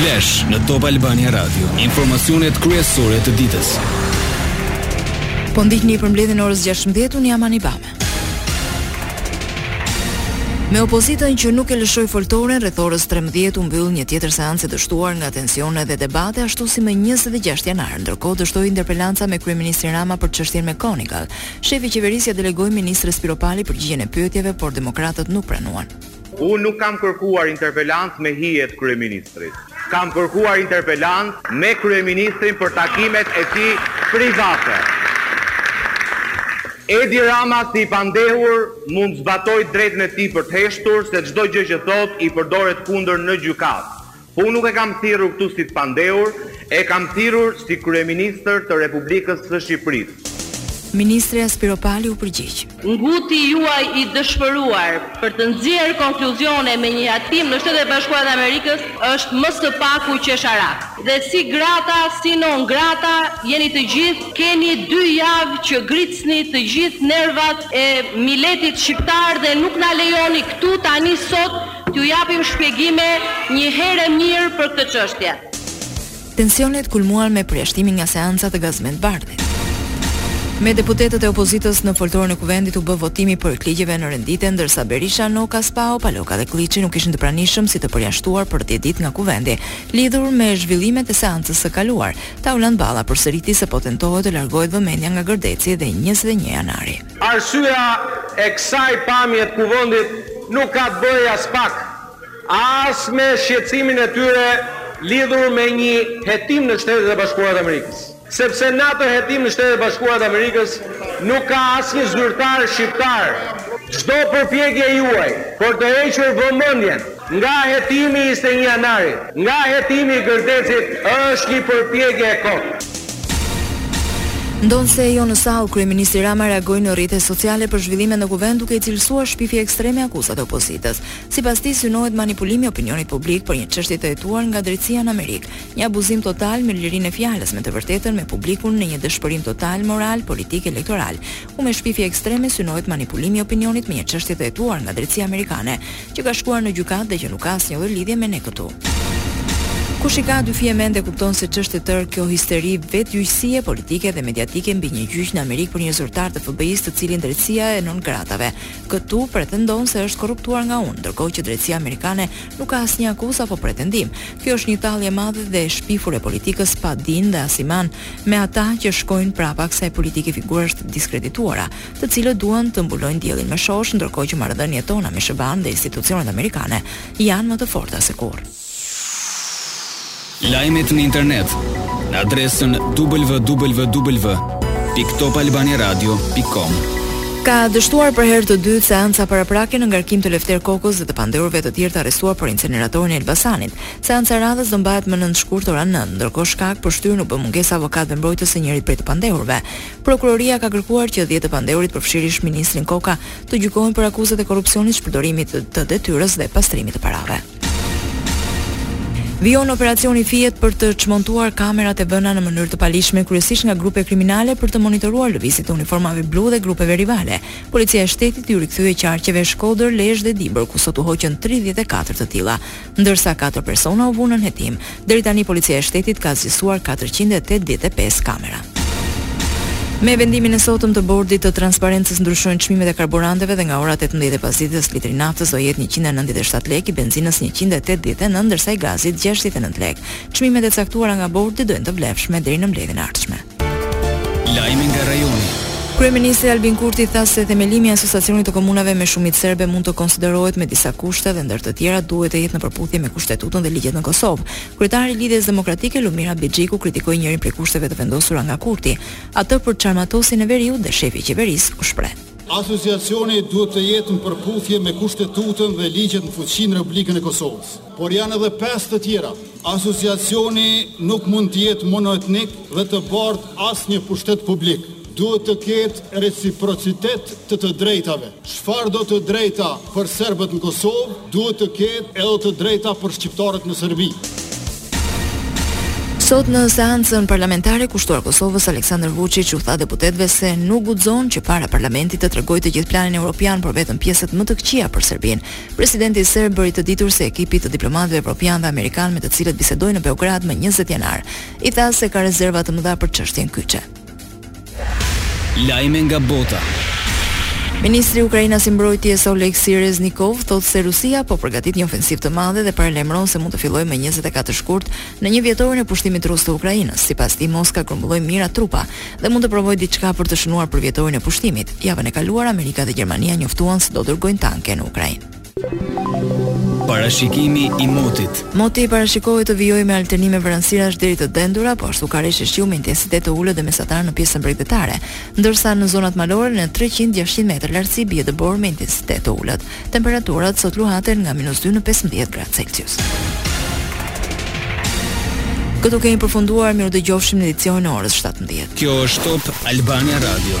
Flash në Top Albania Radio, informacionet kryesore të ditës. Po ndiqni përmbledhjen orës 16:00 unë jam Anibame. Me opozitën që nuk e lëshoi foltoren rreth orës 13 u mbyll një tjetër seancë e dështuar nga tensione dhe debate ashtu si më 26 janar. Ndërkohë dështoi interpelanca me kryeministrin Rama për çështjen McGonigal. Shefi i qeverisë ia delegoi ministres Spiropali përgjigjen e pyetjeve, por demokratët nuk pranuan. Unë nuk kam kërkuar interpelancë me hijet e kryeministrit. Kam kërkuar interpelancë me kryeministrin për takimet e tij private. Edi Rama si i pandehur mund të zbatojë të drejtën e tij për të heshtur se çdo gjë që thotë i përdoret kundër në gjykatë. Po unë nuk e kam thirrur këtu si të pandehur, e kam thirrur si kryeministër të Republikës së Shqipërisë. Ministrja Spiropali u përgjigj. Nguti juaj i dëshpëruar për të nxjerrë konkluzione me një hetim në Shtetet e Bashkuara të Amerikës është më së paku qesharak. Dhe si grata, si non grata jeni të gjithë, keni dy javë që gricni të gjithë nervat e miletit shqiptar dhe nuk na lejoni këtu tani sot T'ju japim shpjegime një herë e mirë për këtë çështje. Tensionet kulmuan me përjashtimin nga seanca të Gazment Bardhit. Me deputetët e opozitës në foltoren e Kuvendit u bë votimi i projektligjeve në rend dite, ndërsa Berisha, Noka, Spaho, Paloka dhe Klliçi nuk ishin të pranishëm si të përjashtuar për dhjetë ditë nga Kuvendi. Lidhur me zhvillimet e seancës së kaluar, Taulant Balla përsëriti se po tentohet të largohet vëmendja nga Gërdeci dhe 21 janari. Arsyeja e kësaj pamje të Kuvendit nuk ka të bëjë aspak as me shqetësimin e tyre lidhur me një hetim në Shtetet e Bashkuara të Amerikës, sepse në atë hetim në Shtetet e Bashkuara të Amerikës nuk ka asnjë zyrtar shqiptar. Çdo përpjekje juaj për të hequr vëmendjen Nga hetimi i 21 janarit, nga hetimi i Gërdecit është një përpjekje e kotë. Ndonëse jo në sallë, kryeministri Rama reagoi në rrjetet sociale për zhvillimet në Kuvend duke i cilësuar shpifje ekstreme akuzat e opozitës. Sipas tij synohet manipulimi i opinionit publik për një çështje të hetuar nga drejtësia në Amerikë, një abuzim total me lirinë e fjalës, me të vërtetën, me publikun në një dëshpërim total moral, politik, elektoral, ku me shpifje ekstreme synohet manipulimi i opinionit me një çështje të hetuar nga drejtësia amerikane. që ka shkuar në gjykatë dhe që nuk ka asnjë lloj lidhje me ne këtu. Kush i ka dy fije mend e kupton se ç'është e tërë kjo histeri vetëgjyqësie politike dhe mediatike mbi një gjyq në Amerikë për një zyrtar të FBI-së të cilin drejtësia e non gratave këtu pretendon se është korruptuar nga unë, ndërkohë që drejtësia amerikane nuk ka asnjë akuzë apo pretendim. Kjo është një tallje e madhe dhe e shpifur e politikës pa din dhe as iman me ata që shkojnë prapa kësaj politike figurash të diskredituara, të cilët duan të mbulojnë diellin me shoshë, ndërkohë që marrëdhëniet tona me SHBA-në dhe institucionet amerikane janë më të forta se kurrë. Lajmet në internet në adresën www.topalbaniaradio.com. Ka dështuar për herë të dytë seanca paraprake në ngarkim të Lefter Kokës dhe të pandehurve të tjerë të arrestuar për inceneratorin e Elbasanit. Seanca e radhës do mbahet më 9 shkurt ora 9, ndërkohë shkak për shtyrjen u bë mungesa e avokatëve mbrojtës së njërit prej të pandehurve. Prokuroria ka kërkuar që dhjetë të pandehurit, përfshirë ish-ministrin Koka, të gjykohen për akuzat e korrupsionit, shpërdorimit të detyrës dhe pastrimit të parave. Vijon operacioni Fijet për të çmontuar kamerat e vëna në mënyrë të paligjshme kryesisht nga grupe kriminale për të monitoruar lëvizjet e uniformave blu dhe grupeve rivale. Policia e Shtetit iu rikthye qarqeve Shkodër, Lezhë dhe Dibër, ku sot u hoqën 34 të tilla. ndërsa katër persona u vunë nën hetim. Deri tani Policia e Shtetit ka asgjësuar katërqind e tetëdhjetë e pesë kamera. Me vendimin e sotëm të bordit të transparencës ndryshojnë çmimet e karburanteve dhe nga ora 18 e pasdites litri i naftës do jetë 197 lekë, i benzinës 189, ndërsa i gazit 69 lekë. Çmimet e caktuara nga bordi do jenë të vlefshme deri në mbledhjen e ardhshme. Lajme nga rajoni. Kryeministri Albin Kurti tha se themelimi i Asociacionit të Komunave me shumicë serbe mund të konsiderohet me disa kushte dhe ndër të tjera duhet të jetë në përputhje me Kushtetutën dhe ligjet në Kosovë. Kryetari i Lidhjes Demokratike Lumir Abdixhiku kritikoi njërin prej kushteve të vendosura nga Kurti, atë për çarmatosjen e veriut dhe shefi i qeverisë u shpreh. Asociacioni duhet të jetë në përputhje me Kushtetutën dhe ligjet në fuqi në Republikën e Kosovës. por janë edhe pesë të tjera. Asociacioni nuk mund të jetë monoetnik dhe të bartë asnjë pushtet publik. Duhet të ketë reciprocitet të të drejtave. Çfarëdo të drejta për serbët në Kosovë, duhet të ketë edhe të drejta për shqiptarët në Serbi. Sot në seancën parlamentare kushtuar Kosovës Aleksandar Vuçiç u tha deputetëve se nuk guxon që para parlamentit të tregojë të gjithë planin evropian por vetëm pjesët më të këqija për Serbinë. Presidenti serb bëri të ditur se ekipit të diplomatëve evropianë dhe amerikanë me të cilët bisedoi në Beograd më njëzet janar, i tha se ka rezerva të mëdha për çështjen kyçe. Lajme nga bota. Ministri ukrainas i Mbrojtjes Oleksiy Reznikov thotë se Rusia po përgatit një ofensivë të madhe dhe paralajmëron se mund të fillojë më 24 shkurt në njëvjetorin e pushtimit rus të Ukrainës. Sipas tij, Moska grumbulloi mijëra trupa, dhe mund të provojë diçka për të shënuar përvjetorin e pushtimit. Javën e kaluar Amerika dhe Gjermania njoftuan se do dërgojnë tanke në Ukrainë. Parashikimi i motit. Moti parashikohet të vijojë me alternime vranësirash deri të dendura, po ashtu ka reshje shiu me intensitet të ulët dhe mesatar në pjesën bregdetare, ndërsa në zonat malore në 300-600 metra lartësi bie dëborë me intensitet të ulët. Temperaturat sot luhaten nga minus 2 në 15 gradë Celsius. Këtu kemi përfunduar, mirë u dëgjofshim në edicionin e orës 17. Kjo është Top Albania Radio.